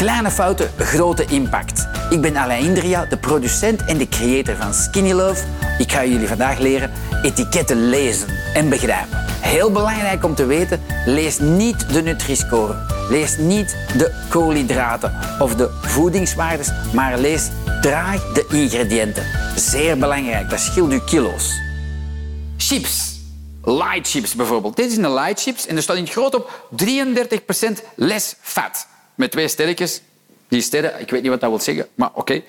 Kleine fouten, grote impact. Ik ben Alain Indria, de producent en de creator van Skinny Love. Ik ga jullie vandaag leren etiketten lezen en begrijpen. Heel belangrijk om te weten, lees niet de Nutri-score. Lees niet de koolhydraten of de voedingswaardes, maar lees traag de ingrediënten. Zeer belangrijk, dat scheelt u kilo's. Chips. Light chips bijvoorbeeld. Dit is een light chips en er staat in het groot op 33% less fat. Met twee sterretjes. Die sterren, ik weet niet wat dat wil zeggen, maar oké.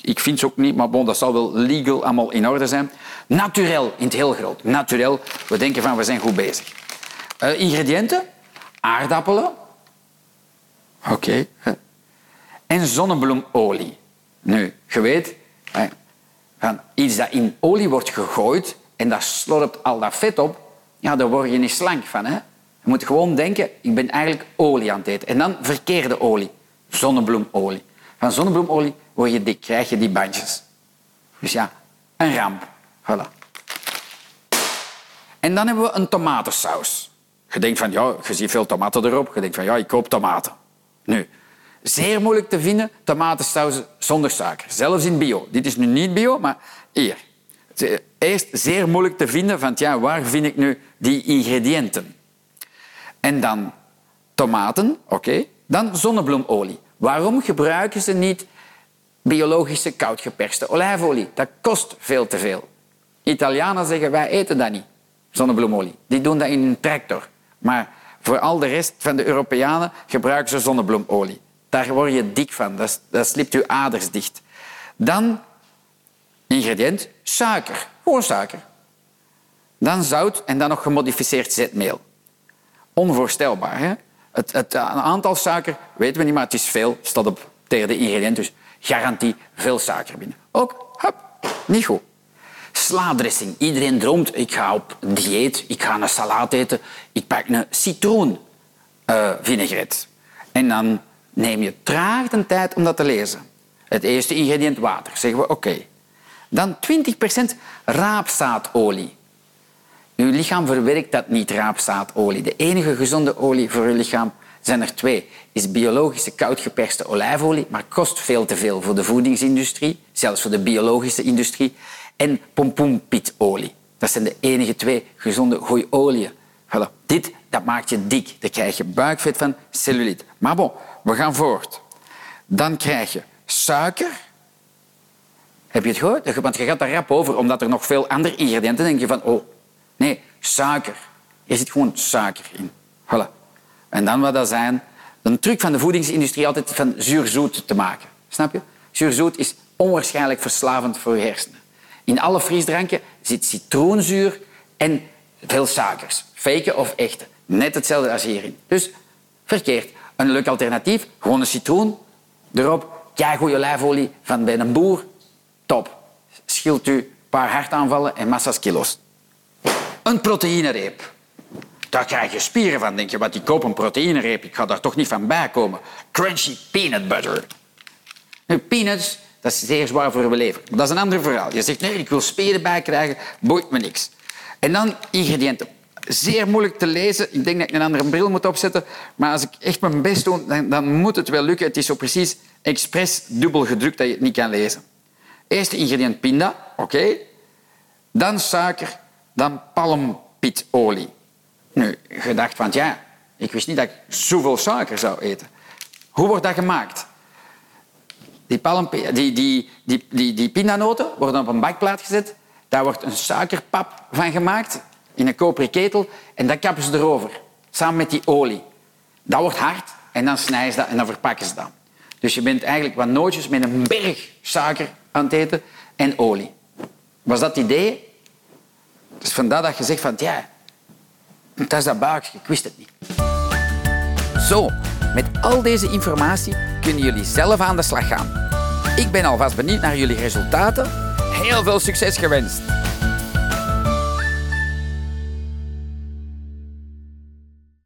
Ik vind ze ook niet, maar bon, dat zal wel legal allemaal in orde zijn. Naturel, in het heel groot. Naturel. We denken van, we zijn goed bezig. Uh, ingrediënten. Aardappelen. Oké. En zonnebloemolie. Nu, je weet, van iets dat in olie wordt gegooid en dat slorpt al dat vet op, ja, daar word je niet slank van. Hè? Je moet gewoon denken, ik ben eigenlijk olie aan het eten. En dan verkeerde olie, zonnebloemolie. Van zonnebloemolie word je dik, krijg je die bandjes. Dus ja, een ramp. Voilà. En dan hebben we een tomatensaus. Je denkt van, ja, je ziet veel tomaten erop. Je denkt van, ja, ik koop tomaten. Nu, zeer moeilijk te vinden, tomatensaus zonder suiker. Zelfs in bio. Dit is nu niet bio, maar hier. Eerst zeer moeilijk te vinden van, ja, waar vind ik nu die ingrediënten? En dan tomaten, oké. Dan zonnebloemolie. Waarom gebruiken ze niet biologische koudgeperste olijfolie? Dat kost veel te veel. Italianen zeggen, wij eten dat niet, zonnebloemolie. Die doen dat in een tractor. Maar voor al de rest van de Europeanen gebruiken ze zonnebloemolie. Daar word je dik van. Dat, dat slipt je aders dicht. Dan ingrediënt suiker. Gewoon suiker. Dan zout en dan nog gemodificeerd zetmeel. Onvoorstelbaar. Hè? Het, het aantal suiker weten we niet, maar het is veel. staat op tegen de ingrediënt. Dus garantie veel suiker binnen. Ook, hup, niet goed. Slaadressing. Iedereen droomt, ik ga op dieet, ik ga een salade eten, ik pak een citroen uh, vinaigrette. En dan neem je traag de tijd om dat te lezen. Het eerste ingrediënt water, zeggen we oké. Dan 20% raapzaadolie. Lichaam verwerkt dat niet, raapzaadolie. De enige gezonde olie voor uw lichaam zijn er twee. Is biologische koudgeperste olijfolie, maar kost veel te veel voor de voedingsindustrie, zelfs voor de biologische industrie. En pompoenpitolie. Dat zijn de enige twee gezonde goeie oliën. Voilà. Dit dat maakt je dik. Daar krijg je buikvet van, cellulite. Maar bon, we gaan voort. Dan krijg je suiker. Heb je het gehoord? Want je gaat daar rap over, omdat er nog veel andere ingrediënten denk je van, oh, nee, suiker. Er zit gewoon suiker in. Voilà. En dan wat dat zijn... Een truc van de voedingsindustrie altijd van zuurzoet te maken. Snap je? Zuurzoet is onwaarschijnlijk verslavend voor je hersenen. In alle frisdranken zit citroenzuur en veel suikers. Fake of echte. Net hetzelfde als hierin. Dus verkeerd. Een leuk alternatief, gewoon een citroen. Erop, goede olijfolie van bij een boer. Top. Schilt u een paar hartaanvallen en massa's kilo's. Een proteïnereep. Daar krijg je spieren van, denk je. Wat ik koop een proteïnereep, ik ga daar toch niet van bij komen. Crunchy peanut butter. Nu, peanuts, dat is zeer zwaar voor je leven. Maar dat is een ander verhaal. Je zegt, nee, ik wil spieren bijkrijgen, boeit me niks. En dan ingrediënten zeer moeilijk te lezen. Ik denk dat ik een andere bril moet opzetten. Maar als ik echt mijn best doe, dan, dan moet het wel lukken. Het is zo precies expres dubbel gedrukt dat je het niet kan lezen. Eerste ingrediënt pinda, oké. Dan suiker, dan palmpitolie. Nu, gedacht van ja, ik wist niet dat ik zoveel suiker zou eten. Hoe wordt dat gemaakt? Die, palm, die, die, die, die, die pindanoten worden op een bakplaat gezet. Daar wordt een suikerpap van gemaakt in een koperen ketel en dat kappen ze erover, samen met die olie. Dat wordt hard en dan snijden ze dat en dan verpakken ze dat. Dus je bent eigenlijk wat nootjes met een berg suiker aan het eten en olie. Was dat het idee? Dus vandaar dat je zegt van, ja, dat is dat buikje, ik wist het niet. Zo, met al deze informatie kunnen jullie zelf aan de slag gaan. Ik ben alvast benieuwd naar jullie resultaten. Heel veel succes gewenst!